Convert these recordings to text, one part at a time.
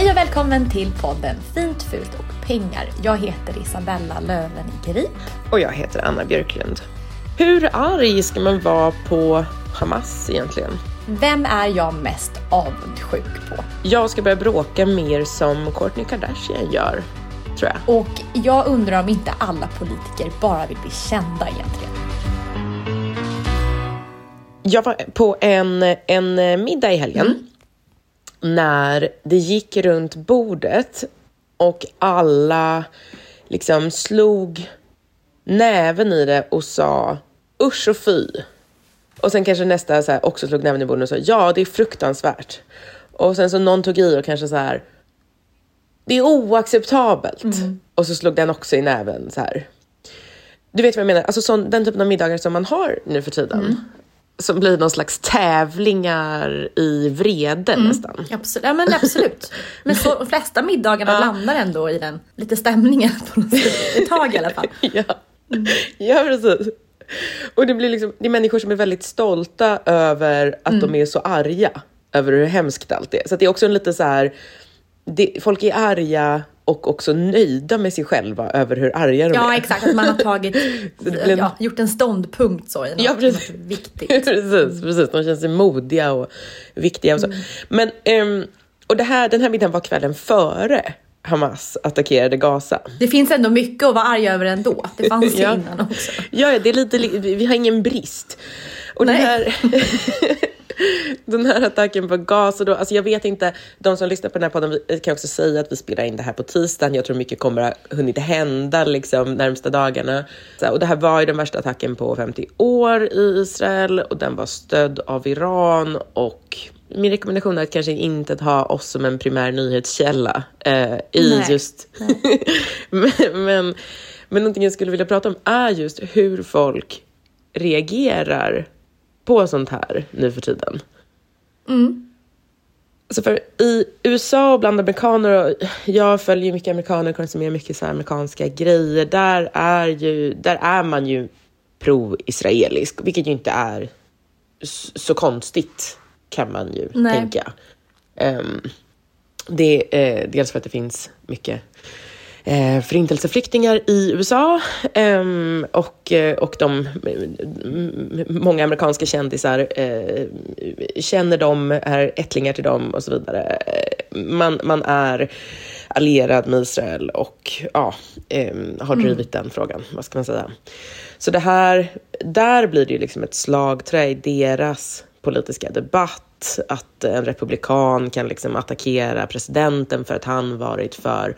Hej och välkommen till podden Fint, fult och pengar. Jag heter Isabella Löwengrip. Och jag heter Anna Björklund. Hur arg ska man vara på Hamas egentligen? Vem är jag mest avundsjuk på? Jag ska börja bråka mer som Kourtney Kardashian gör, tror jag. Och jag undrar om inte alla politiker bara vill bli kända egentligen. Jag var på en, en middag i helgen Mm. När det gick runt bordet och alla liksom slog näven i det och sa usch och fy. Och sen kanske nästa så här, också slog näven i bordet och sa ja, det är fruktansvärt. Och sen så någon tog i och kanske så här det är oacceptabelt. Och så slog den också i näven så här. Du vet vad jag menar? Alltså sån, den typen av middagar som man har nu för tiden. Som blir någon slags tävlingar i vrede nästan. Absolut. Ja, men absolut. Men så, de flesta middagarna landar ändå i den lite stämningen på något sätt. Ett tag i alla fall. Ja. ja, precis. Och det blir liksom, det är människor som är väldigt stolta över att de är så arga över hur hemskt allt är. Så det är också en lite så här, det, folk är arga och också nöjda med sig själva över hur arga de Ja, är. exakt. Att man har tagit, det en- ja, gjort en ståndpunkt så i något, Ja, precis. något viktigt. precis, precis. De känner sig modiga och viktiga och så. Mm. Men, ehm, och det här, den här middagen var kvällen före Hamas attackerade Gaza. Det finns ändå mycket att vara arg över ändå. Det fanns det Ja. innan också. Ja, ja, det är lite, li- vi har ingen brist. Och Nej. här, den här attacken på Gaza då, alltså jag vet inte, de som lyssnar på den här podden vi kan också säga att vi spelar in det här på tisdagen. Jag tror mycket kommer ha hunnit hända liksom närmsta dagarna. Så, och det här var ju den värsta attacken på 50 år i Israel och den var stödd av Iran och min rekommendation är att kanske inte att ha oss som en primär nyhetskälla eh, i Nej. just... men, men, men någonting jag skulle vilja prata om är just hur folk reagerar på sånt här nu för tiden. Så för i USA och bland amerikaner, och jag följer mycket amerikaner, konsumerar mycket så amerikanska grejer, där är, ju, där är man ju pro-israelisk, vilket ju inte är så konstigt kan man ju Nej. tänka. Ehm, det är eh, dels för att det finns mycket eh, förintelseflyktingar i USA ehm, och, eh, och de, m- m- många amerikanska kändisar eh, känner dem, är ättlingar till dem och så vidare. Eh, Man, man är allierad med Israel och ja, ehm, har drivit den frågan, vad ska man säga. Så det här, där blir det ju liksom ett slagträ i deras politiska debatt, att en republikan kan liksom attackera presidenten för att han varit för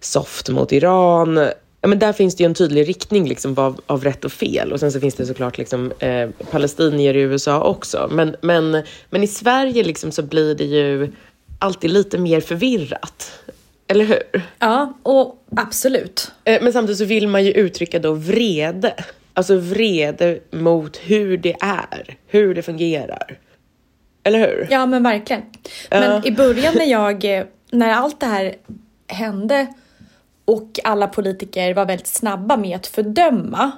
soft mot Iran. Ja, men där finns det ju en tydlig riktning liksom av, av rätt och fel. Och sen så finns det såklart liksom, eh, palestinier i USA också. Men, men, men i Sverige liksom så blir det ju alltid lite mer förvirrat. Eller hur? Ja, och absolut. Eh, Men samtidigt så vill man ju uttrycka då vrede alltså vrede mot hur det är, hur det fungerar. Eller hur? Ja men verkligen. Men Ja. i början när jag, eh, när allt det här hände och alla politiker var väldigt snabba med att fördöma.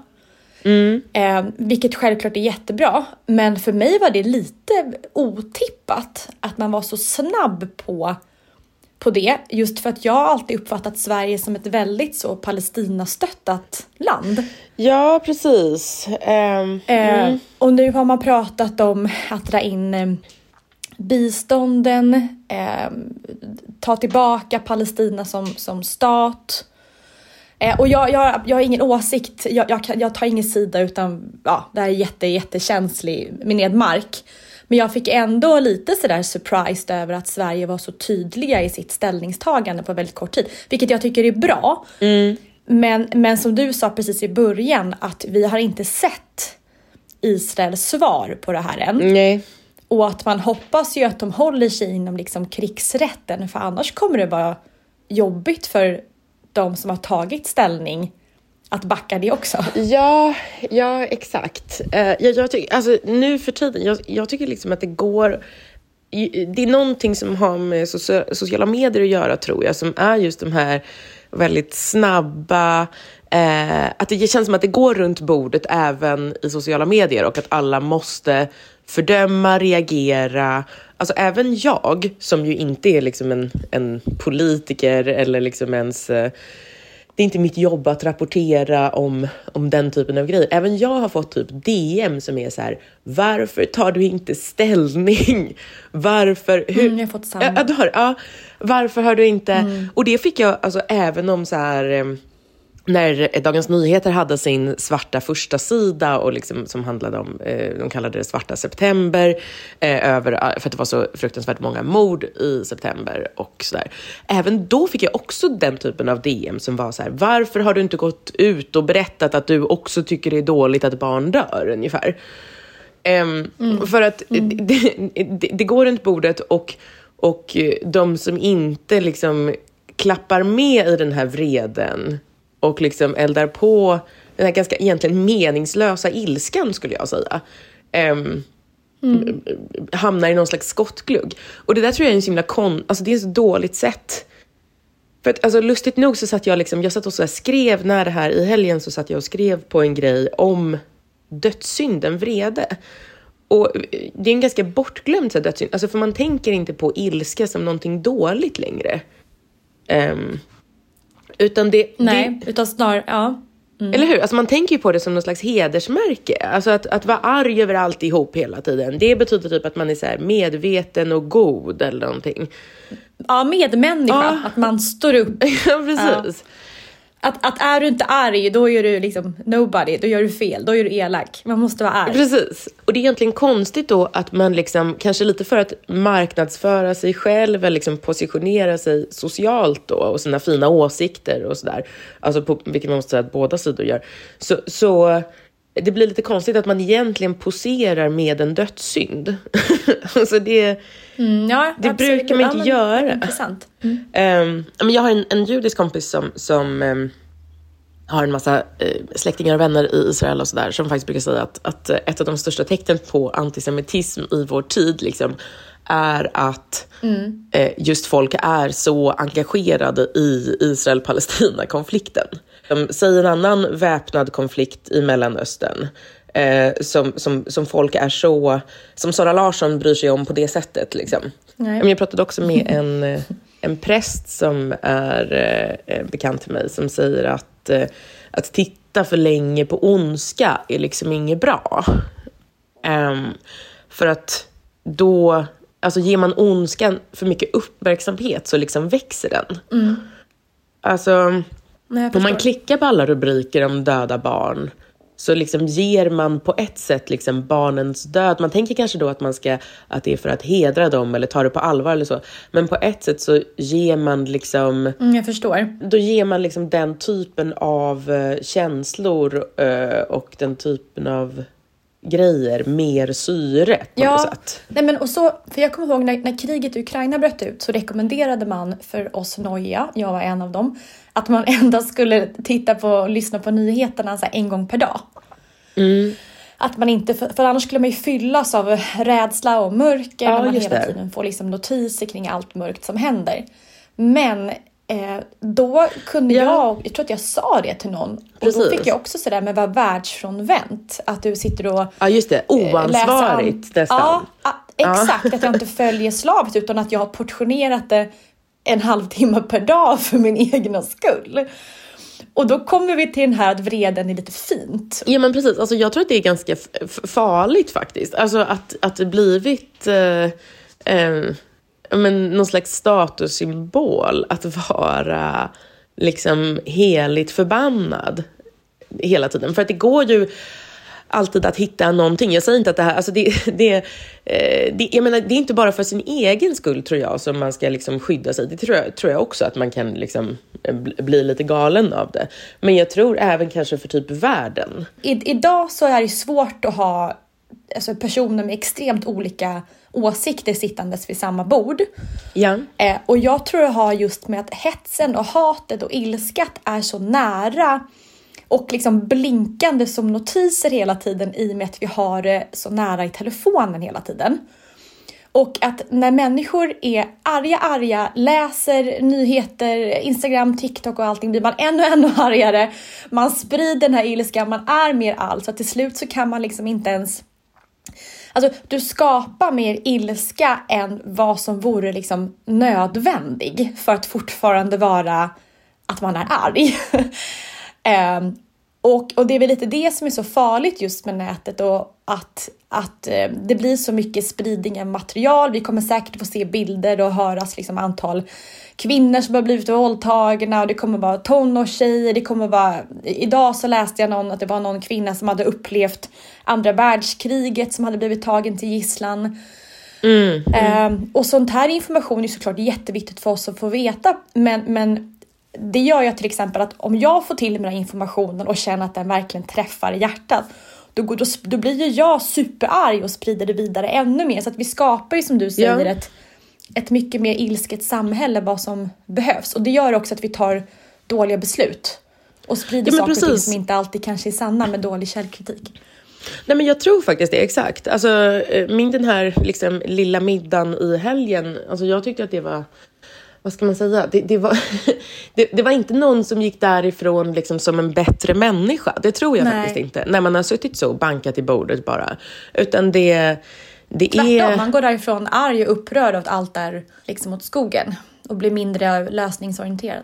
Eh, vilket självklart är jättebra. Men för mig var det lite otippat att man var så snabb på, på det. Just för att jag har alltid uppfattat Sverige som ett väldigt så Palestinastöttat land. Ja, precis. Ehm, Eh, och nu har man pratat om att dra in eh, bistånden, eh, ta tillbaka Palestina som, som stat. Eh, och jag, jag, jag har ingen åsikt, jag, jag, jag tar ingen sida utan ja, det här är jätte, jättekänslig mined mark. Men jag fick ändå lite sådär surprised över att Sverige var så tydliga i sitt ställningstagande på väldigt kort tid. Vilket jag tycker är bra. Men, men som du sa precis i början att vi har inte sett Israels svar på det här än. nej. Och att man hoppas ju att de håller sig inom liksom krigsrätten för annars kommer det vara jobbigt för de som har tagit ställning att backa det också. Ja, ja exakt. Uh, jag, jag tycker, alltså, nu för tiden, jag, jag tycker liksom att det går... Det är någonting som har med sociala medier att göra, tror jag, som är just de här väldigt snabba eh, att det känns som att det går runt bordet även i sociala medier och att alla måste fördöma, reagera. Alltså även jag, som ju inte är liksom en, en politiker eller liksom ens... eh, det är inte mitt jobb att rapportera om, om den typen av grejer. Även jag har fått typ DM som är så här, varför tar du inte ställning? Varför? Hur? Mm, jag har fått samma. Ja, du har, ja, varför har du inte? Och det fick jag alltså även om så här, eh, när Dagens Nyheter hade sin svarta första sida och liksom, som handlade om, eh, de kallade det svarta september, eh, över, för att det var så fruktansvärt många mord i september och sådär. Även då fick jag också den typen av DM som var så här, varför har du inte gått ut och berättat att du också tycker det är dåligt att barn dör ungefär? Ehm, För att det, det, det går runt bordet och, och eh, de som inte liksom klappar med i den här vreden och liksom eldar på den här ganska egentligen meningslösa ilskan skulle jag säga. ehm, hamnar i någon slags skottglugg. Och det där tror jag är en så himla kon... Alltså det är ett så dåligt sätt. För att alltså, lustigt nog så satt jag liksom, jag satt och så skrev, när det här i helgen så satt jag och skrev på en grej om dödssynden vrede. Och det är en ganska bortglömd dödssynd, alltså för man tänker inte på ilska som någonting dåligt längre. Ehm, utan det, Nej, det, utan snarare, ja. eller hur? Alltså man tänker ju på det som någon slags hedersmärke. Alltså att, att vara arg över alltihop hela tiden. Det betyder typ att man är så medveten och god eller någonting. Ja, medmänniska, Ja. att man står upp. ja, precis. Att, att är du inte arg, då är du liksom nobody, då gör du fel, då är du elak. Man måste vara arg. Precis. Och det är egentligen konstigt då att man liksom, kanske lite för att marknadsföra sig själv eller liksom positionera sig socialt då och sina fina åsikter och sådär, alltså på, vilket man måste säga att båda sidor gör, så, så det blir lite konstigt att man egentligen poserar med en dödssynd. alltså det, Mm, ja, Det absolut. brukar man inte men- göra. Intressant. Ehm, men jag har en, en judisk kompis som, som ehm, har en massa eh, släktingar och vänner i Israel och sådär som faktiskt brukar säga att, att eh, ett av de största tecknen på antisemitism i vår tid liksom, är att eh, just folk är så engagerade i Israel-Palestina-konflikten. Um, säg en annan väpnad konflikt i Mellanöstern eh, som, som, som folk är så, som Sara Larsson bryr sig om på det sättet. Liksom. Nej. Jag pratade också med en, eh, en präst som är eh, eh, bekant till mig som säger att, eh, att titta för länge på ondska är liksom inget bra. Ehm, för att då, alltså ger man ondskan för mycket uppmärksamhet så liksom växer den. Alltså, Nej, om man klickar på alla rubriker om döda barn så liksom ger man på ett sätt liksom barnens död. Man tänker kanske då att, man ska, att det är för att hedra dem eller ta det på allvar eller så. Men på ett sätt så ger man liksom Mm, jag förstår. då ger man liksom den typen av eh, känslor eh, och den typen av grejer mer syre på något sätt. Nej, men och så, för jag kommer ihåg när, när kriget i Ukraina bröt ut så rekommenderade man för oss noja, jag var en av dem, att man endast skulle titta på och lyssna på nyheterna så en gång per dag. Mm. Att man inte, för annars skulle man ju fyllas av rädsla och mörker ja, när man hela det. tiden får liksom notiser kring allt mörkt som händer. Men då kunde ja. jag, jag tror att jag sa det till någon, Precis. och då fick jag också sådär med vad världsfrånvänt. Att du sitter och Ja just det, eh, oansvarigt nästan. Ja, exakt, att jag inte följer slaviskt utan att jag har portionerat det en halvtimme per dag för min egna skull. Och då kommer vi till den här att vreden är lite fint. Ja men precis, alltså, jag tror att det är ganska farligt faktiskt. Alltså att, att det blivit eh, eh, men, någon slags statussymbol att vara liksom heligt förbannad hela tiden. För att det går ju alltid att hitta någonting. Jag säger inte att det här, alltså det, det, eh, det, jag menar, det är inte bara för sin egen skull tror jag som man ska liksom skydda sig. Det tror jag, tror jag också att man kan liksom bli lite galen av det. Men jag tror även kanske för typ världen. I, idag så är det svårt att ha alltså personer med extremt olika åsikter sittandes vid samma bord. Ja. Eh, och jag tror det har just med att hetsen och hatet och ilskat är så nära och liksom blinkande som notiser hela tiden i och med att vi har det så nära i telefonen hela tiden. Och att när människor är arga, arga, läser nyheter, Instagram, TikTok och allting blir man ännu, ännu argare. Man sprider den här ilskan, man är mer allt så till slut så kan man liksom inte ens Alltså, du skapar mer ilska än vad som vore liksom nödvändig för att fortfarande vara att man är arg. um, och, och det är väl lite det som är så farligt just med nätet och att, att eh, det blir så mycket spridning av material. Vi kommer säkert få se bilder och höras liksom antal kvinnor som har blivit våldtagna och det kommer vara tonårstjejer. Det kommer vara, idag så läste jag någon att det var någon kvinna som hade upplevt andra världskriget som hade blivit tagen till gisslan. Mm, mm. Um, och sånt här information är såklart jätteviktigt för oss att få veta, men, men det gör jag till exempel att om jag får till mig den här informationen och känner att den verkligen träffar hjärtat, då, då, då blir ju jag superarg och sprider det vidare ännu mer. Så att vi skapar ju som du säger ja. ett, ett mycket mer ilsket samhälle vad som behövs. Och det gör också att vi tar dåliga beslut och sprider ja, saker och ting som inte alltid kanske är sanna med dålig källkritik. Nej men jag tror faktiskt det, exakt. Alltså, eh, min den här liksom, lilla middagen i helgen, alltså, jag tyckte att det var vad ska man säga, det, det var, det, det, var inte någon som gick därifrån liksom som en bättre människa. Det tror jag Nej. faktiskt inte. När man har suttit så och bankat i bordet bara. Utan det, det Tvärtom, är... man går därifrån arg och upprörd att allt är liksom åt skogen och blir mindre lösningsorienterad.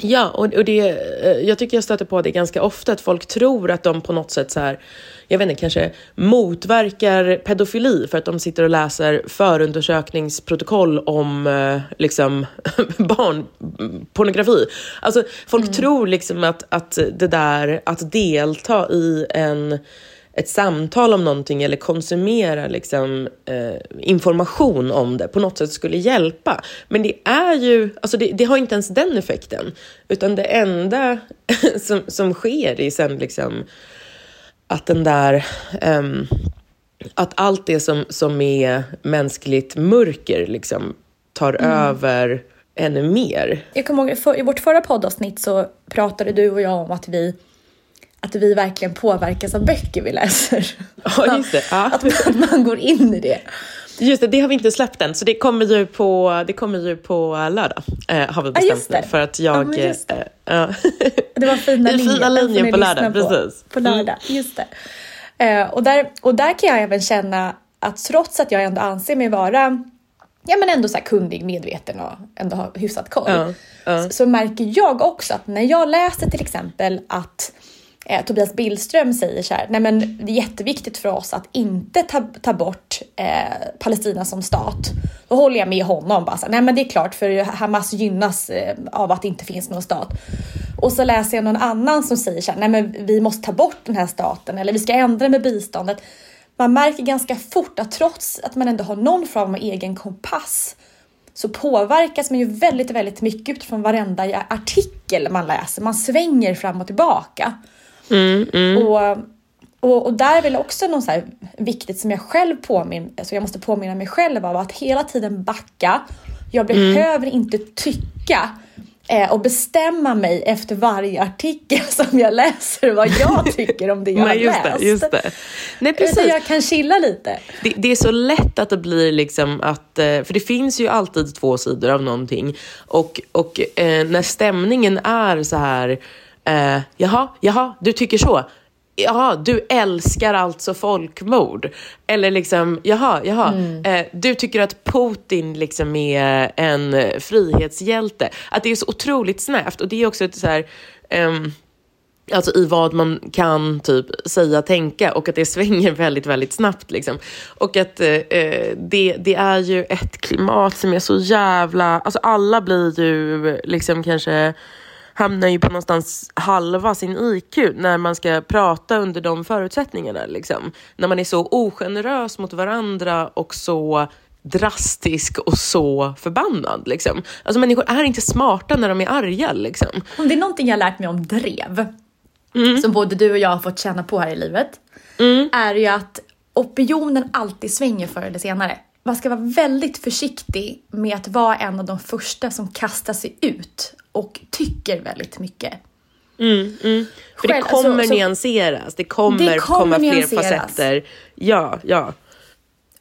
Ja, och, och det, eh, jag tycker jag stöter på det ganska ofta, att folk tror att de på något sätt så här, jag vet inte, kanske motverkar pedofili för att de sitter och läser förundersökningsprotokoll om eh, liksom, barnpornografi. Alltså, folk mm. tror liksom att, att det där, att delta i en ett samtal om någonting eller konsumera liksom, eh, information om det på något sätt skulle hjälpa. Men det är ju, alltså det, det har inte ens den effekten. Utan det enda som, som sker är sen liksom att den där, um, att allt det som, som är mänskligt mörker liksom tar mm. över ännu mer. Jag kommer ihåg, för, i vårt förra poddavsnitt så pratade du och jag om att vi att vi verkligen påverkas av böcker vi läser. Ja, just det. Ja. Att, man, att man går in i det. Just det, det har vi inte släppt än, så det kommer ju på, det kommer ju på lördag. Eh, har vi bestämt ah, nu. För att jag... Ja, det. Eh, det var fina linjer. fina linjer på lördag, på, precis. På lördag, mm. just det. Eh, och, där, och där kan jag även känna att trots att jag ändå anser mig vara ja, men ändå så kunnig, medveten och ändå har hyfsat koll. Uh, uh. Så, så, märker jag också att när jag läser till exempel att eh, Tobias Billström säger så här, nej men det är jätteviktigt för oss att inte ta, ta bort eh, Palestina som stat. Då håller jag med honom bara så, nej men det är klart för Hamas gynnas eh, av att det inte finns någon stat. Och så läser jag någon annan som säger så här, nej men vi måste ta bort den här staten eller vi ska ändra med biståndet. Man märker ganska fort att trots att man ändå har någon form av egen kompass så påverkas man ju väldigt, väldigt mycket utifrån varenda artikel man läser. Man svänger fram och tillbaka. Mm, mm. Och, och, och, där är väl också något så viktigt som jag själv påminner, alltså jag måste påminna mig själv av att hela tiden backa. Jag behöver mm. inte tycka eh, och bestämma mig efter varje artikel som jag läser vad jag tycker om det jag Nej, har läst. det, just det. Nej, Utan precis. jag kan chilla lite. Det, det är så lätt att det blir liksom att, eh, för det finns ju alltid två sidor av någonting. Och, och eh, när stämningen är så här, eh, jaha, jaha, du tycker så. Jaha, du älskar alltså folkmord. Eller liksom, jaha, jaha, eh, du tycker att Putin liksom är en frihetshjälte. Att det är så otroligt snävt. Och det är också ett så här, ehm, Alltså i vad man kan typ säga, tänka och att det svänger väldigt, väldigt snabbt. Liksom. Och att eh, det, det är ju ett klimat som är så jävla... Alltså alla blir ju liksom kanske hamnar ju på någonstans halva sin IQ när man ska prata under de förutsättningarna. Liksom. När man är så ogenerös mot varandra och så drastisk och så förbannad. Liksom. Alltså människor är inte smarta när de är arga. Liksom. Om det är någonting jag har lärt mig om drev, Mm. som både du och jag har fått känna på här i livet, är ju att opinionen alltid svänger förr eller senare. Man ska vara väldigt försiktig med att vara en av de första som kastar sig ut och tycker väldigt mycket. För det Själv- kommer alltså, så- nyanseras, det kommer, Det kommer komma fler nyanseras. facetter. Ja, ja.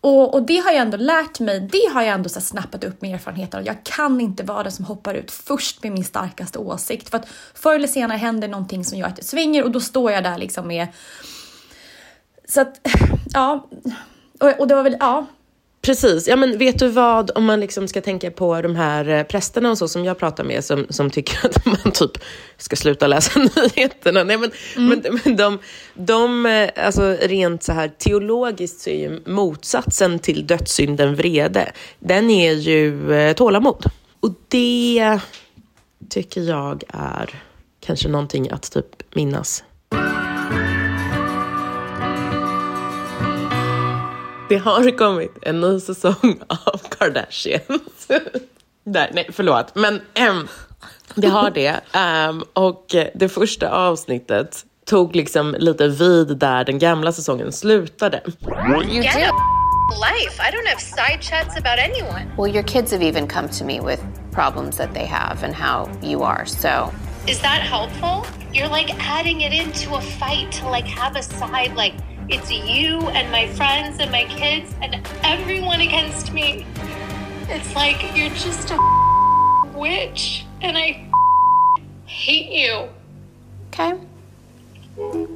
Och, och det har jag ändå lärt mig, det har jag ändå så snappat upp med erfarenheter och jag kan inte vara den som hoppar ut först med min starkaste åsikt. För att förr eller senare händer någonting som gör att det svänger och då står jag där liksom med... Så att, ja. Och, och det var väl, ja. Precis. Ja, men vet du vad, om man liksom ska tänka på de här eh, prästerna och så som jag pratar med som, som tycker att man typ ska sluta läsa nyheterna. Nej, men, men, men de, de, eh, alltså rent så här teologiskt så är ju motsatsen till dödssynden vrede, den är ju eh, tålamod. Och det tycker jag är kanske någonting att typ minnas. Det har kommit en ny säsong av Kardashians. Där, nej, förlåt. Men ehm, det har det. Ehm, och det första avsnittet tog liksom lite vid där den gamla säsongen slutade. Life. I don't have side chats about anyone. Well, your kids have even come to me with problems that they have and how you are. So, Is that helpful? You're like adding it into a fight to like have a side like it's you and my friends and my kids and everyone against me. It's like you're just a witch and I hate you. okay.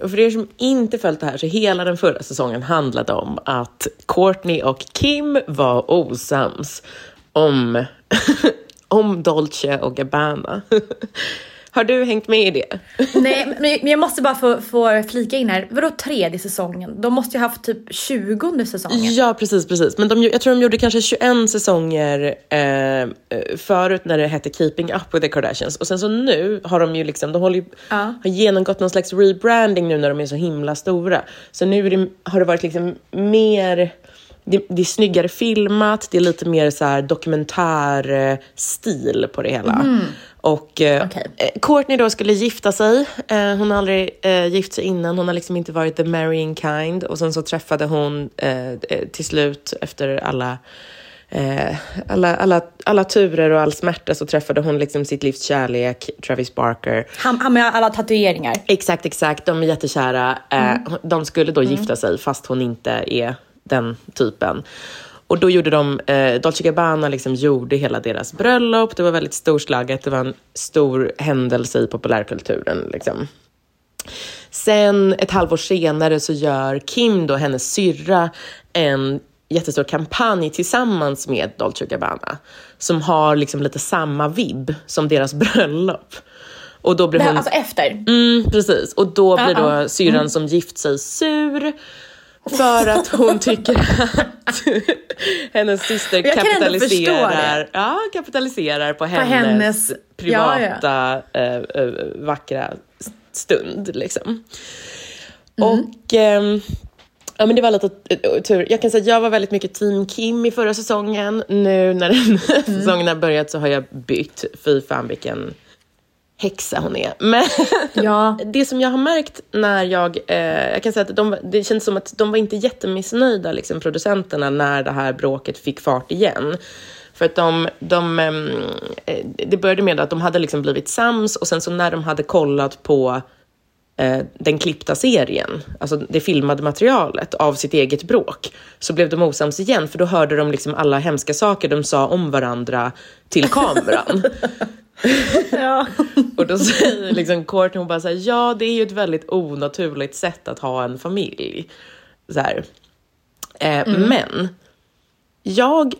Och för er som inte följt det här så hela den förra säsongen handlade om att Courtney och Kim var osams om, om Dolce och Gabbana. Har du hängt med i det? Nej, men jag måste bara få, få flika in här. Vadå tredje säsongen? De måste ju ha haft typ 20 säsongen. Ja, precis, precis. Men de, jag tror de gjorde kanske 21 säsonger eh, förut när det hette Keeping Up with the Kardashians. Och sen så nu har de ju liksom, de håller ju, har genomgått någon slags rebranding nu när de är så himla stora. Så nu är det, har det varit liksom mer, det, det är snyggare filmat, det är lite mer så här dokumentärstil på det hela. Och eh, Okej. eh, Courtney då skulle gifta sig. Eh, hon har aldrig eh, gift sig innan. Hon har liksom inte varit the marrying kind. Och sen så träffade hon eh, eh, till slut efter alla alla, alla, alla turer och all smärta så träffade hon liksom sitt livs kärlek, Travis Barker. Han, han med alla tatueringar. Exakt, exakt. De är jättekära. Mm. De skulle då gifta sig fast hon inte är den typen. Och då gjorde de, eh, Dolce Gabbana liksom gjorde hela deras bröllop. Det var väldigt storslaget. Det var en stor händelse i populärkulturen. Liksom. Sen ett halvår senare så gör Kim, då hennes syrra, en jättestor kampanj tillsammans med Dolce Gabbana som har liksom lite samma vibb som deras bröllop. Och då blir hon... alltså efter. Mm, precis. Och då blir Ja, ja. då syrran som gift sig sur för att hon tycker att hennes syster kapitaliserar, ja, kapitaliserar på, hennes, hennes- privata eh, eh, vackra stund. Liksom. Mm. Och ehm, Ja men det var lite tur. Jag kan säga att jag var väldigt mycket team Kim i förra säsongen. Nu när den Mm. säsongen har börjat så har jag bytt. Fy fan vilken häxa hon är. Men Ja. det som jag har märkt när jag, eh, jag kan säga att de, det känns som att de var inte jättemissnöjda, liksom, producenterna, när det här bråket fick fart igen. För att de, de, ehm, eh, det började med att de hade liksom blivit sams och sen så när de hade kollat på eh, den klippta serien, alltså det filmade materialet av sitt eget bråk, så blev de osams igen för då hörde de liksom alla hemska saker de sa om varandra till kameran. Ja. Och då säger liksom Courtney, hon bara så här, ja det är ju ett väldigt onaturligt sätt att ha en familj. Så här. Eh, Men jag,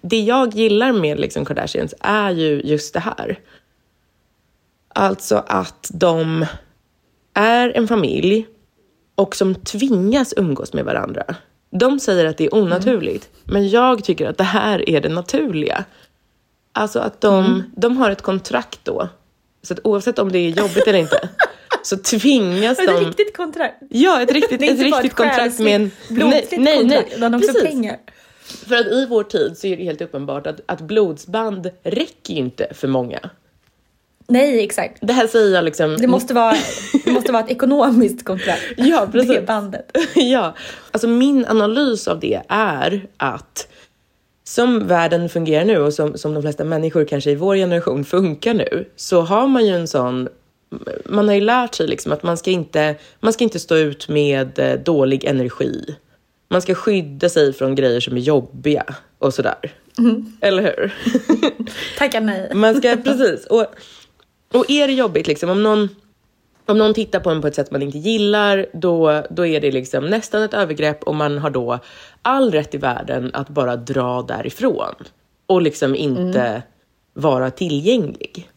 det jag gillar med liksom Kardashians är ju just det här. Alltså att de är en familj och som tvingas umgås med varandra. De säger att det är onaturligt, men jag tycker att det här är det naturliga. Alltså att de, de har ett kontrakt då. Så att oavsett om det är jobbigt eller inte, så tvingas Ett de... riktigt kontrakt. Ja, ett riktigt, ett riktigt kontrakt med en... blodsligt kontrakt, utan också precis. pengar. För att i vår tid så är det helt uppenbart att, att blodsband räcker ju inte för många. Nej, exakt. Det här säger jag liksom... Det måste vara, det måste vara ett ekonomiskt kontrakt. Ja, precis. Det bandet. ja, alltså min analys av det är att som världen fungerar nu och som, som de flesta människor kanske i vår generation funkar nu så har man ju en sån man har ju lärt sig liksom att man ska inte, man ska inte stå ut med eh, dålig energi. Man ska skydda sig från grejer som är jobbiga och sådär. Eller hur? Tacka nej. Man ska, precis. Och, och är det jobbigt, liksom, om, någon, om någon tittar på en på ett sätt man inte gillar, då, då är det liksom nästan ett övergrepp och man har då all rätt i världen att bara dra därifrån och liksom inte vara tillgänglig.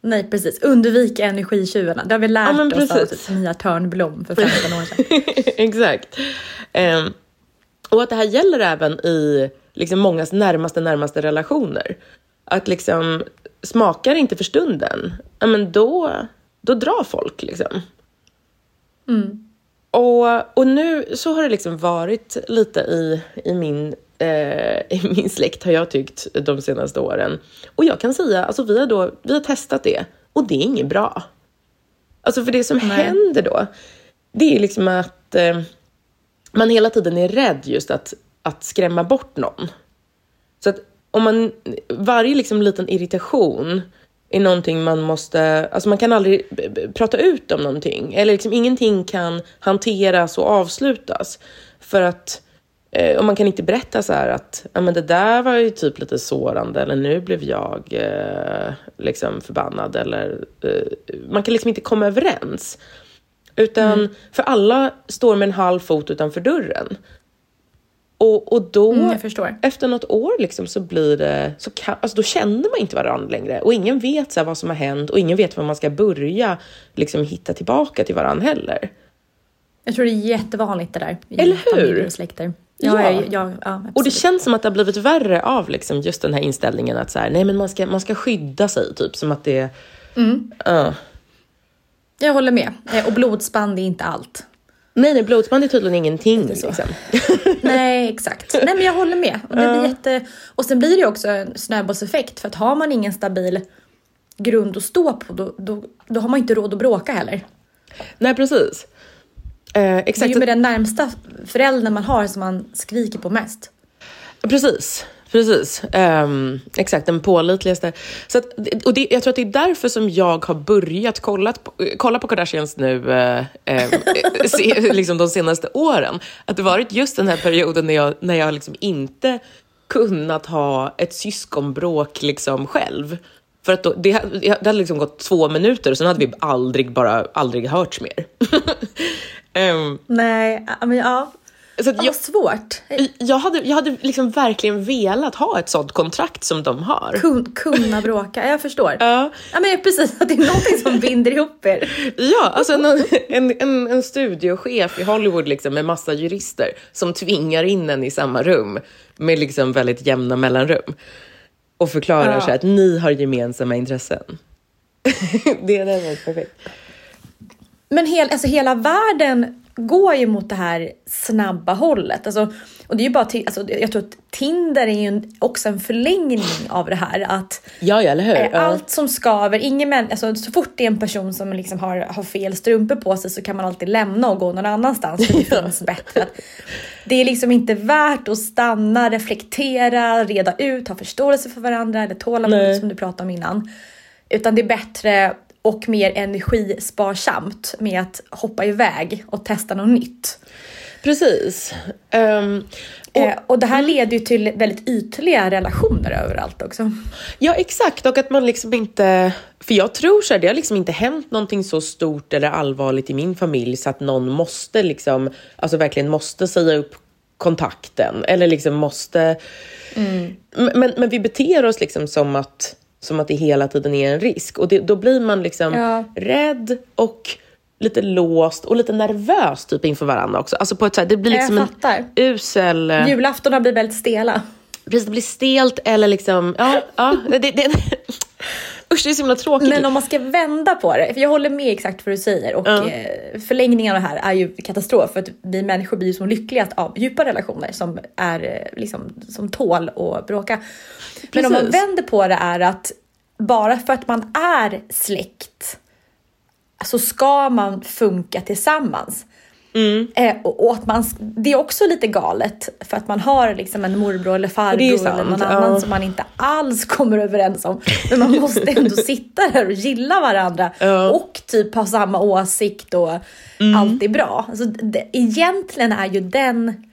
Nej, precis. Undvik energitjuvarna. Det har vi lärt Ja, oss av precis. Mia Törnblom för 15 år sedan. Exakt. Ehm, och att det här gäller även i liksom mångas närmaste, närmaste relationer. Att liksom, smakar inte för stunden, ja men då, då drar folk liksom. Och, och nu så har det liksom varit lite i, i, min, eh, i min släkt har jag tyckt de senaste åren. Och jag kan säga, alltså vi har, då, vi har testat det och det är inget bra. Alltså för det som händer då, det är liksom att eh, man hela tiden är rädd just att, att skrämma bort någon. Så att om man, varje liksom liten irritation är någonting man måste, alltså man kan aldrig prata ut om någonting. Eller liksom ingenting kan hanteras och avslutas. För att, eh, och man kan inte berätta så här att, ja men det där var ju typ lite sårande eller nu blev jag eh, liksom förbannad eller eh, man kan liksom inte komma överens. Utan, för alla står med en halv fot utanför dörren. Och, och då, Mm, efter något år liksom, så blir det, så kan, alltså då känner man inte varandra längre. Och ingen vet så här, vad som har hänt och ingen vet var man ska börja liksom, hitta tillbaka till varandra heller. Jag tror det är jättevanligt det där. Eller hur? släkter. Ja, Ja. ja. ja, Och det känns som att det har blivit värre av liksom, just den här inställningen att så här, nej, men man, ska, man ska skydda sig, typ som att det... Mm. Ja. Jag håller med. Eh, Och blodsband är inte allt. Nej, nej, blodsband är tydligen ingenting. Liksom. Nej, exakt. Nej, men jag håller med. Och, det blir jätte... och sen blir det ju också en snöbollseffekt. För att har man ingen stabil grund att stå på, då, då, då har man inte råd att bråka heller. Nej, precis. Eh, Det är exakt. ju med den närmsta föräldern man har som man skriker på mest. Precis, precis. um, exakt, den pålitligaste. Så att, och det, jag tror att det är därför som jag har börjat kolla på, kolla på Kardashians nu uh, um, se, liksom de senaste åren. Att det varit just den här perioden när jag, när jag liksom inte kunnat ha ett syskonbråk liksom själv. För att då, det, hade- det hade liksom gått två minuter och sen hade vi aldrig, bara, aldrig hörts mer. um, Nej, men ja så att Vad jag, svårt. jag hade, jag hade liksom verkligen velat ha ett sånt kontrakt som de har. Kun, kunna bråka. Jag förstår. Ja, Ja, men precis, att det är någonting som binder ihop er. ja alltså en, en, en, en studiochef i Hollywood liksom, med massa jurister som tvingar in en i samma rum med liksom väldigt jämna mellanrum och förklarar Ja. så att ni har gemensamma intressen. det är perfekt. Men hel, alltså hela världen går ju mot det här snabba hållet. Alltså, och det är ju bara alltså, jag tror att Tinder är ju också en förlängning av det här. Att Ja, ja, eller hur? Ja. allt som skaver, ingen män, alltså, så fort det är en person som liksom har, har fel strumpor på sig så kan man alltid lämna och gå någon annanstans för det finns bättre. Det är liksom inte värt att stanna, reflektera, reda ut, ha förståelse för varandra eller tålamod som du pratade om innan. Utan det är bättre och mer energisparsamt med att hoppa iväg och testa något nytt. Precis. Ehm, och, Eh, och det här leder ju till väldigt ytliga relationer överallt också. Ja, exakt. Och att man liksom inte... För jag tror så här, det har liksom inte hänt någonting så stort eller allvarligt i min familj så att någon måste liksom, alltså verkligen måste säga upp kontakten eller liksom måste... Mm. Men, men vi beter oss liksom som att, som att det hela tiden är en risk och det, då blir man liksom Ja. rädd och lite låst och lite nervös typ inför varandra också. Alltså på ett så här, det blir liksom en usel... eh, Julafton blir väldigt stela. Precis, det blir stelt eller liksom... Ja, ja, det, det, usch, det är så himla tråkigt. Men om man ska vända på det, för jag håller med exakt vad du säger och eh, förlängningen av det här är ju katastrof för att vi människor blir ju som lyckligast av djupa relationer som är eh, liksom som tål och bråka. Men om man Precis. vänder på det är att bara för att man är släkt så ska man funka tillsammans. Mm. Eh, och, och att man, det är också lite galet för att man har liksom en morbror eller farbror eller någon annan ja. som man inte alls kommer överens om. Men man måste ändå sitta där och gilla varandra Ja. och typ ha samma åsikt och Mm. allt är bra. Alltså, det, egentligen är ju den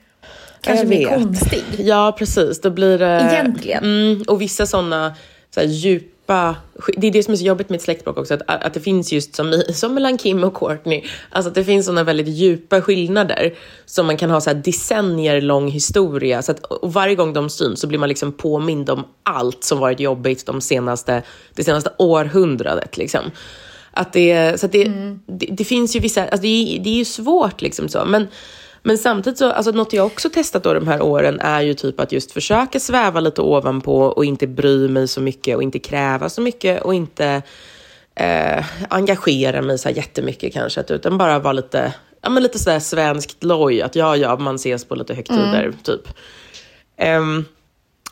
kanske mer konstig. Ja, precis. Då blir det... Egentligen. Mm, och vissa sådana så här, djupa... Det är det som är så jobbigt med ett släktbråk också, att, att det finns just som, som mellan Kim och Courtney, alltså att det finns sådana väldigt djupa skillnader som man kan ha så här decennier lång historia. Så att, och varje gång de syns så blir man liksom påmind om allt som varit jobbigt de senaste, det senaste århundradet. Liksom. Att det, så att det, det, det finns ju vissa, alltså det, är, det är ju svårt liksom så. Men, men samtidigt så, alltså något jag också testat då de här åren är ju typ att just försöka sväva lite ovanpå och inte bry mig så mycket och inte kräva så mycket och inte eh, engagera mig så här jättemycket kanske, utan bara vara lite, ja men lite sådär svenskt loj, att ja, ja, man ses på lite högtider, typ. Ehm,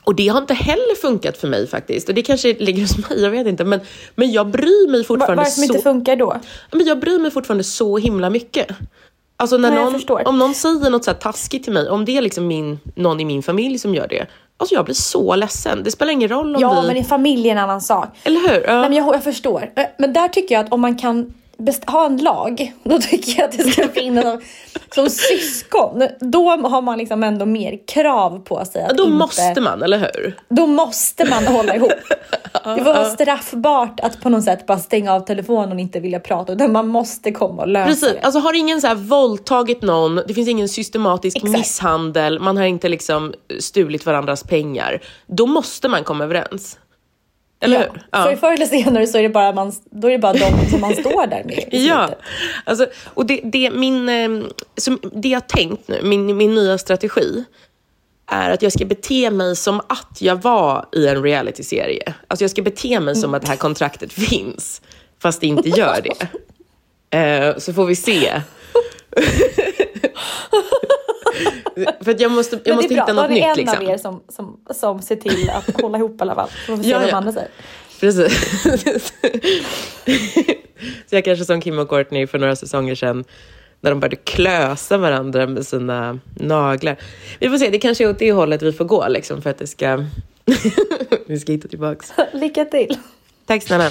och det har inte heller funkat för mig faktiskt. Och det kanske ligger hos mig, jag vet inte. Men, men jag bryr mig fortfarande vad är det som så... inte funkar då? Men jag bryr mig fortfarande så himla mycket. Alltså när Ja, någon, om någon säger något så taskigt till mig, om det är liksom min, någon i min familj som gör det. Alltså jag blir så ledsen. Det spelar ingen roll om Ja, vi... men i familj är en annan sak. Eller hur? Ja. Nej, men jag, jag förstår. Eh, Men där tycker jag att om man kan ha en lag, då tycker jag att det ska finnas som syskon. Då har man liksom ändå mer krav på sig. Att Då inte, måste man, eller hur? Då måste man hålla ihop. Det vara straffbart att på något sätt bara stänga av telefonen och inte vilja prata. Utan man måste komma och lösa Precis, det. alltså har ingen så här våldtagit någon, det finns ingen systematisk Exakt. misshandel, man har inte liksom stulit varandras pengar. Då måste man komma överens. Eller Ja. hur? Ja. För förr eller senare så är det bara, man, då är det bara de som man står där med. Ja, alltså, och det, det, min, eh, som, det jag har tänkt nu, min, min nya strategi, är att jag ska bete mig som att jag var i en realityserie. Alltså jag ska bete mig som att det här kontraktet finns, fast det inte gör det. Eh, så får vi se. För att jag måste, jag Men måste det är bra, hitta då något ni nytt. en Liksom. av er som, som, som ser till att hålla ihop i alla fall. Så får vi se Ja, vad de ja. andra säger. Precis. så jag kanske som Kim och Courtney för några säsonger sedan när de började klösa varandra med sina naglar. Vi får se, det kanske är åt det hållet vi får gå liksom, för att det ska... vi ska hitta tillbaks. Lycka till! Tack snälla.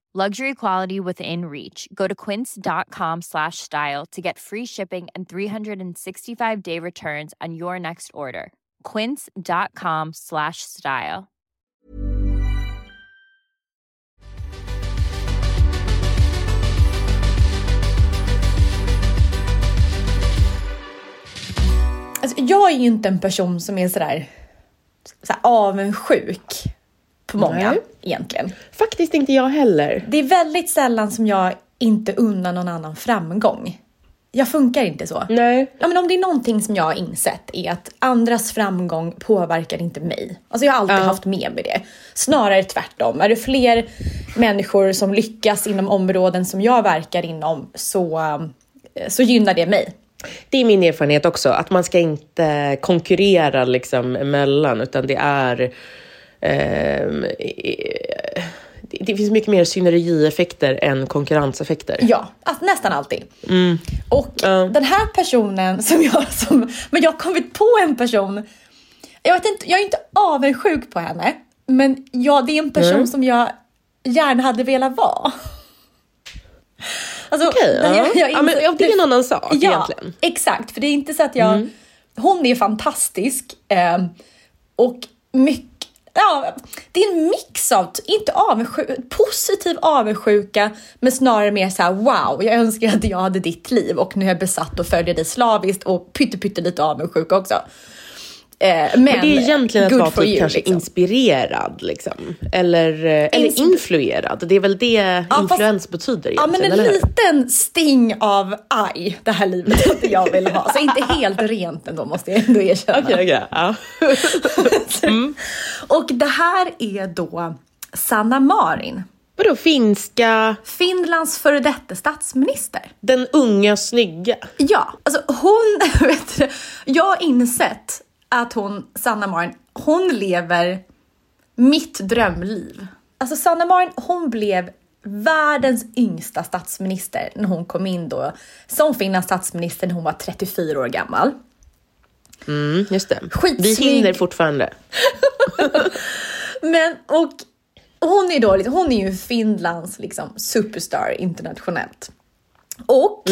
Luxury quality within reach. Go to quince.com slash style to get free shipping and 365 day returns on your next order. Quince.com slash style. Alltså, jag är ju inte en person som är sådär, sådär avundsjuk på många Nej. Egentligen. Faktiskt inte jag heller. Det är väldigt sällan som jag inte unnar någon annan framgång. Jag funkar inte så. Nej. Ja, men om det är någonting som jag har insett är att andras framgång påverkar inte mig. Alltså jag har alltid Ja. haft med mig det. Snarare tvärtom. Är det fler människor som lyckas inom områden som jag verkar inom så, så gynnar det mig. Det är min erfarenhet också, att man ska inte konkurrera liksom emellan, utan det är... ehm, eh, det, finns mycket mer synergieffekter än konkurrenseffekter. Ja, alltså nästan alltid. Och Ja. den här personen som jag... Som, men jag har kommit på en person. Jag, vet inte, jag är inte avundsjuk på henne, men ja, det är en person Mm. som jag gärna hade velat vara. Alltså, Okej, när ja. jag Ja, men inser- det är en annan sak Ja, egentligen. exakt. För det är inte så att jag... Hon är fantastisk eh, och mycket... Ja, det är en mix av, inte avundsjuka, positiv avundsjuka, men snarare mer så här: wow, jag önskar att jag hade ditt liv och nu är jag besatt och följer dig slaviskt och pytte, lite avundsjuka också. Eh, men, Men det är egentligen att vara typ you, kanske liksom. inspirerad, liksom. eller, eh, eller influerad. Det är väl det fast- influens betyder Ja, men en liten sting av aj, det här livet hade jag velat ha. Så inte helt rent ändå måste jag ändå erkänna. Okej, okej. ja. Och det här är då Sanna Marin, Vadå finska, Finlands före detta statsminister. den unga snygga? Ja, alltså hon, vet du, jag har insett att hon, Sanna Marin, hon lever mitt drömliv. Alltså Sanna Marin, hon blev världens yngsta statsminister när hon kom in då som Finlands statsminister när hon var 34 år gammal. Mm, just det. Vi Skitsnygg. hinner fortfarande. Men och hon är då hon är ju Finlands liksom superstar internationellt. Och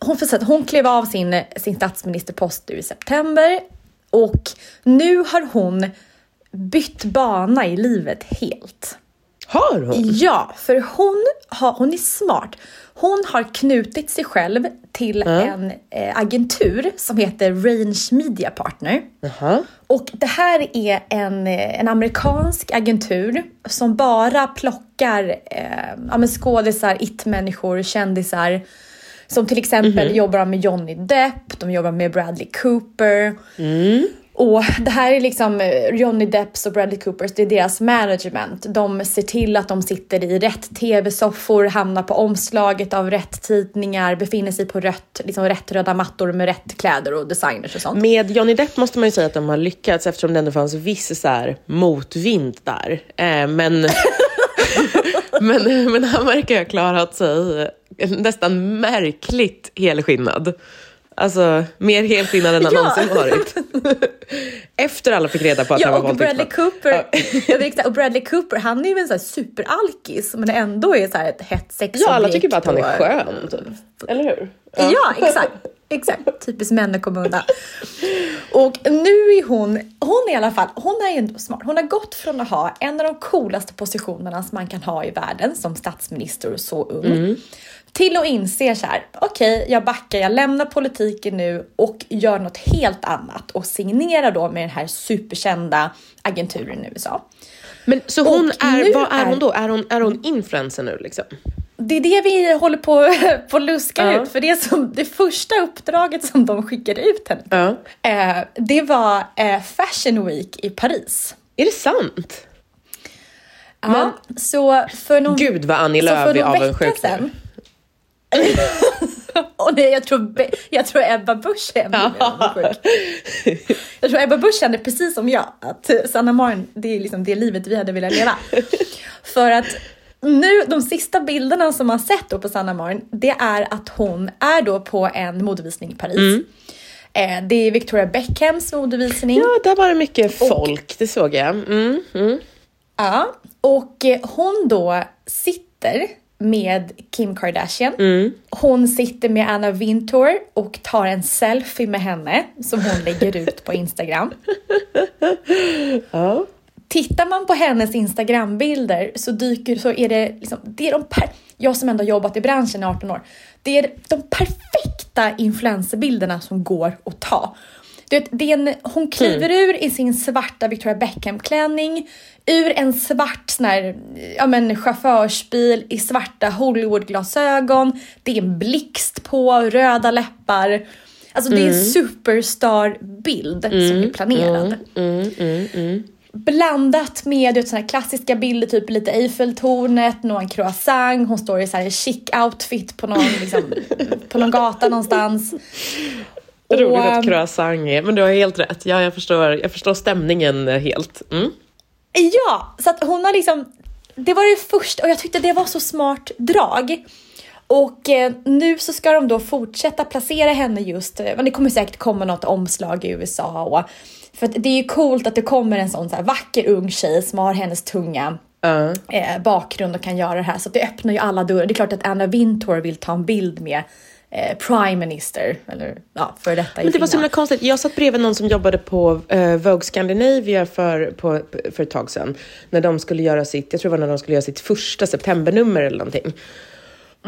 hon, säga att hon klev av sin, sin statsministerpost nu i september och nu har hon bytt bana i livet helt. Har hon? Ja, för hon, har, hon är smart. Hon har knutit sig själv till en eh, agentur som heter Range Media Partner. Jaha. Och det här är en, eh, en amerikansk agentur som bara plockar eh, ja, skådisar, it-människor, kändisar. Som till exempel jobbar med Johnny Depp, de jobbar med Bradley Cooper. Och det här är liksom eh, Johnny Depps och Bradley Coopers, det är deras management. De ser till att de sitter i rätt tv-soffor, hamnar på omslaget av rätt tidningar, befinner sig på rätt, liksom rätt röda mattor med rätt kläder och designers och sånt. Med Johnny Depp måste man ju säga att de har lyckats eftersom det ändå fanns viss så här, motvind där. Eh, men, men, men han verkar ha klarat sig nästan märkligt helskinnad. Alltså mer helskinnad än han Ja. någonsin varit. Efter alla fick reda på att han Ja, var och Bradley våldtäktsman. Cooper, jag vet och Bradley Cooper, han är ju en sån här superalkis men ändå är så här ett hett sexobjekt. Ja, alla tycker bara att han är skön. Typ. Eller hur? Ja, exakt. Exakt, typiskt män att komma undan. Och nu är hon, hon är i alla fall, hon är ju ändå smart. Hon har gått från att ha en av de coolaste positionerna som man kan ha i världen som statsminister och så ung. Till att inse så här, okej, jag backar, jag lämnar politiken nu och gör något helt annat och signerar då med den här superkända agenturen i USA. Men så hon Och är, vad är hon då? Är hon, är hon influencer nu liksom? Det är det vi håller på på luska Ja. ut. För det, som, det första uppdraget som de skickade ut henne på, eh, det var eh, Fashion Week i Paris. Är det sant? Ja, så för någon, Gud vad Annie Lööf för är avundsjuk nu. Och nej, jag tror, jag tror Ebba Busch är ännu. Jag tror Ebba Busch känner precis som jag, att Sanna Marin, det är liksom det livet vi hade velat leva. För att nu, de sista bilderna som man sett då på Sanna Marin, det är att hon är då på en modevisning i Paris. Mm. Eh, det är Victoria Beckhams modevisning. Ja, där var det mycket folk, det såg jag. Mm, mm. Ja, och eh, hon då sitter med Kim Kardashian. Mm. Hon sitter med Anna Wintour och tar en selfie med henne som hon lägger ut på Instagram. Ja. Tittar man på hennes Instagrambilder så dyker så är det liksom, det är de per, jag som ändå jobbat i branschen i 18 år. Det är de perfekta influencerbilderna som går att ta. Du vet, det är en, hon kliver ur i sin svarta Victoria Beckham-klänning, ur en svart sån här, ja, men, chaufförsbil i svarta Hollywood-glasögon. Det är en blixt på, röda läppar. Alltså det är en superstar-bild som är planerad. Blandat med du vet, såna här klassiska bilder, typ lite Eiffeltornet, någon croissant, hon står i så här chic outfit på någon, liksom, på någon gata någonstans. Roligt Och, att croissant är, men du har helt rätt. Ja, jag förstår, jag förstår stämningen eh, helt. Mm. Ja, så att hon har liksom, det var det första och jag tyckte det var så smart drag. Och eh, nu så ska de då fortsätta placera henne just, men det kommer säkert komma något omslag i USA och för att det är ju coolt att det kommer en sån så här vacker ung tjej som har hennes tunga Ja. eh, bakgrund och kan göra det här. Så att det öppnar ju alla dörrar. Det är klart att Anna Wintour vill ta en bild med eh, Prime Minister, eller ja, för detta Men det var så himla konstigt. Jag satt bredvid någon som jobbade på uh, Vogue Scandinavia för, på, för ett tag sedan. När de skulle göra sitt, jag tror det var när de skulle göra sitt första septembernummer eller någonting.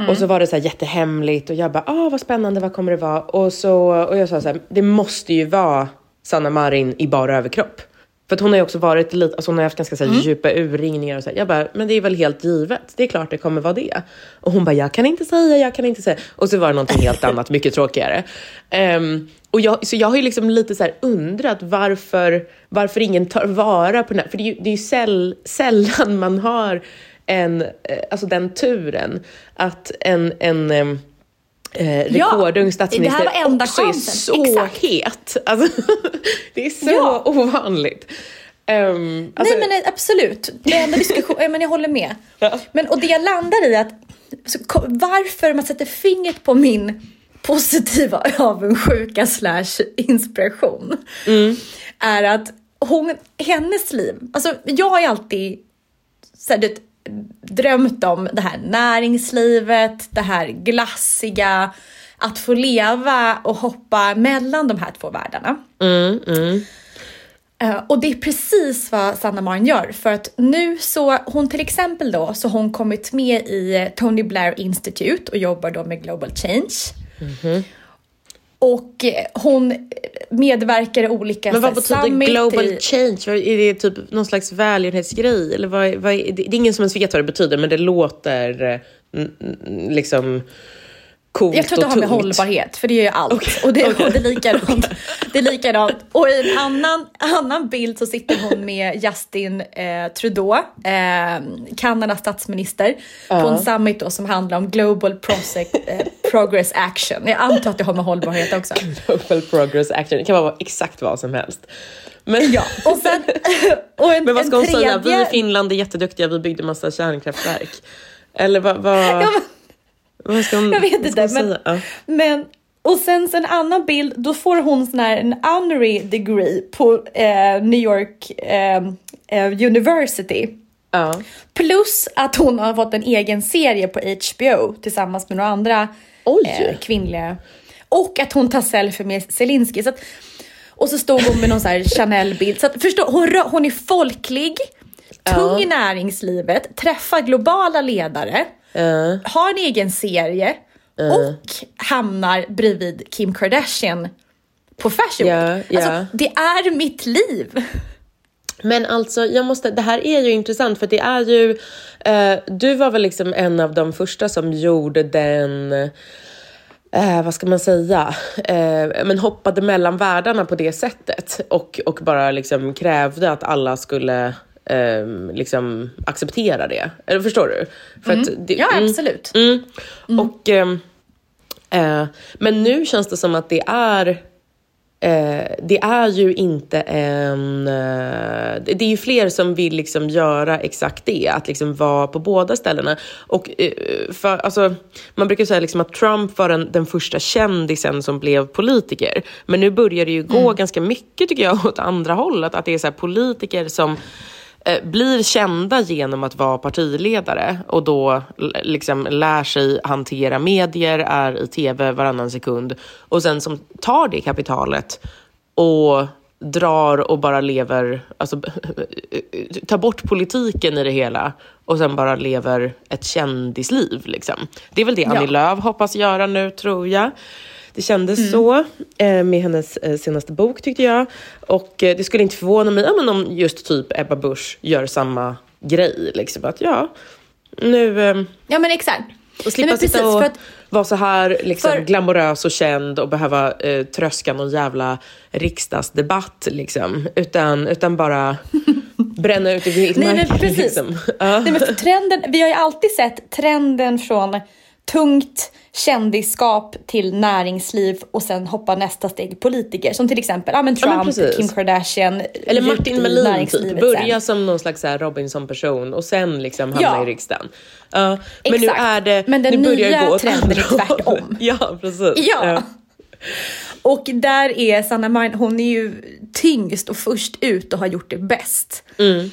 Och så var det så här jättehemligt och jag bara, ah vad spännande, vad kommer det vara? Och, så, och jag sa så här, det måste ju vara Sanna Marin i bara överkropp. För att hon har ju också varit lite, alltså hon har haft ganska så här, djupa urringningar och så. Här. Jag bara, men det är väl helt givet. Det är klart det kommer vara det. Och hon bara, jag kan inte säga, jag kan inte säga. Och så var det någonting helt annat, mycket tråkigare. Ehm, och jag, så jag har ju liksom lite så här undrat varför, varför ingen tar vara på den här. För det är ju, det är ju säll, sällan man har en, eh, alltså den turen att en, en ehm, eh, rekordung statsminister det här var enda också chansen. är så Exakt. het. Alltså, det är så Ja. ovanligt. Ehm, alltså, Nej men absolut, det enda diskussion, ja, men jag håller med. Ja. Men och det jag landar i att så, varför man sätter fingret på min positiva avundsjuka slash inspiration är att hon, hennes liv, alltså jag har ju alltid så här, du drömt om det här näringslivet, det här glassiga, att få leva och hoppa mellan de här två världarna. Eh, och det är precis vad Sanna Marin gör för att nu så hon till exempel då så har hon kommit med i Tony Blair Institute och jobbar då med Global Change. Och eh, hon medverkar i olika men vad betyder global i, change? Är det typ någon slags välgörenhetsgrej? Eller vad, vad, är- det, är ingen som ens vet vad det betyder, men det låter eh, liksom coolt Jag tror att det har med tungt. hållbarhet, för det är ju allt. Och, det, och det är likadant. Det är likadant. Och i en annan, annan bild så sitter hon med Justin eh, Trudeau, eh, Kanadas statsminister, på en summit då som handlar om Global Project, eh, Progress Action. Jag antar att det har med hållbarhet också. Global progress action. Det kan vara exakt vad som helst. Men, Ja, och sen... Och en, men vad ska hon säga? Vi tredje- i Finland är jätteduktiga, vi byggde massa kärnkraftverk. Eller vad, vad, Ja, men- vad ska hon, Jag vet inte, men, säga? Ja. men och sen så en annan bild, då får hon sån här en honorary degree på eh, New York eh, eh, University. Ja. Plus att hon har fått en egen serie på HBO tillsammans med några andra eh, kvinnliga. Och att hon tar selfie med Zelensky. Så att, och så stod hon med någon så här Chanel-bild. Så att, förstå, hon, hon är folklig, tung i näringslivet, träffar globala ledare, har en egen serie och hamnar bredvid Kim Kardashian på Fashion Week. ja. Alltså, det är mitt liv. Men alltså, jag måste, det här är ju intressant för det är ju, eh, du var väl liksom en av de första som gjorde den, eh, vad ska man säga, eh, men hoppade mellan världarna på det sättet och, och bara liksom krävde att alla skulle eh, liksom acceptera det. Eller förstår du? För Mm. det, Ja, mm, absolut. Mm. Och, ehm, eh, men nu känns det som att det är Eh, det är ju inte en... Eh, det är ju fler som vill liksom göra exakt det, att liksom vara på båda ställena. Och eh, för, alltså, man brukar säga liksom att Trump var den, den första kändisen som blev politiker. Men nu börjar det ju gå ganska mycket tycker jag åt andra hållet. Att det är så här politiker som blir kända genom att vara partiledare och då liksom lär sig hantera medier, är i tv varannan sekund och sen som tar det kapitalet och drar och bara lever, alltså tar bort politiken i det hela och sen bara lever ett kändisliv. Liksom. Det är väl det Annie Lööf hoppas göra nu, tror jag. Det kändes så eh, med hennes eh, senaste bok tyckte jag. Och eh, det skulle inte förvåna mig ja, men om just typ Ebba Busch gör samma grej. Liksom. Att ja, nu... Eh, Ja men exakt. och slippa men precis, sitta och att- vara så här liksom, för- glamorös och känd och behöva eh, tröska någon jävla riksdagsdebatt. Liksom. Utan, utan bara bränna ut i Nej, men vildmarken. precis. Liksom. Nej, men trenden, vi har ju alltid sett trenden från tungt kändisskap till näringsliv och sen hoppa nästa steg politiker. Som till exempel ja, men Ja, men Trump. Kim Kardashian. Eller Martin Melin, typ. börja sen. som någon slags Robinson-person och sen liksom hamna Ja. i riksdagen. Ja, men nu Exakt. är det, Men den nu börjar gå åt trenden är tvärtom. Ja, precis. Ja. Och där är Sanna Marin, hon är ju tyngst och först ut och har gjort det bäst. Mm.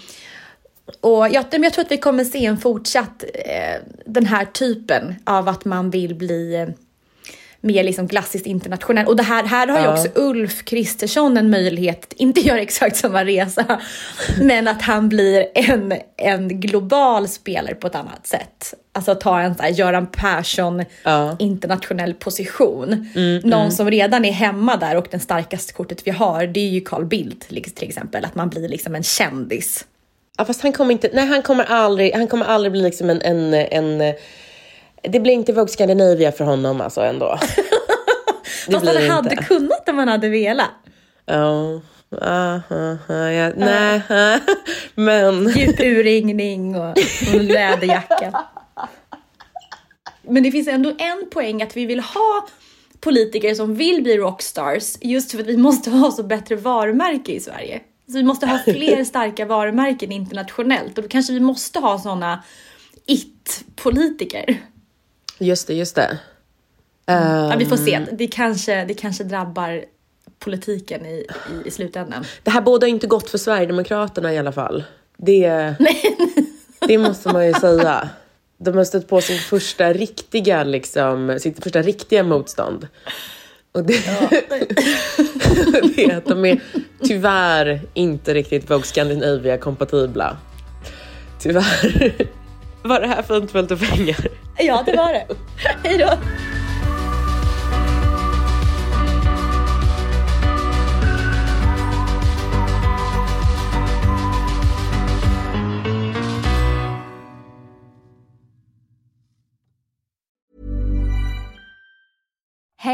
Och jag, jag tror att vi kommer se en fortsatt eh, den här typen av att man vill bli eh, mer liksom klassiskt internationell. Och det här, här har ju Ja. också Ulf Kristersson en möjlighet, inte göra exakt samma resa, men att han blir en, en global spelare på ett annat sätt. Alltså ta en så här Göran Persson Ja. internationell position. Mm, Någon mm. som redan är hemma där och den starkaste kortet vi har, det är ju Carl Bildt till exempel. Att man blir liksom en kändis. Ja, fast han kommer inte, nej han kommer aldrig, han kommer aldrig bli liksom en, en, en det blir inte Vogue Scandinavia för honom alltså ändå. Det Fast han hade inte. kunnat om han hade velat. Ja, ah, ah, ah, ja, nej, men... Djup urringning och, och läderjacka. Men det finns ändå en poäng att vi vill ha politiker som vill bli rockstars just för att vi måste ha så bättre varumärke i Sverige. Så vi måste ha fler starka varumärken internationellt och då kanske vi måste ha såna it-politiker. Just det, just det. Ja, vi får se. Ehm, Det kanske, det kanske drabbar politiken i, i, i slutändan. Det här båda inte gott för Sverigedemokraterna i alla fall. Det, det måste man ju säga. De har stött på sin första riktiga, liksom, sitt första riktiga motstånd. Och det, det är att de är tyvärr inte riktigt Vogue Scandinavia-kompatibla. Tyvärr. Var det här fint fullt av pengar? Ja, det var det. Hej då!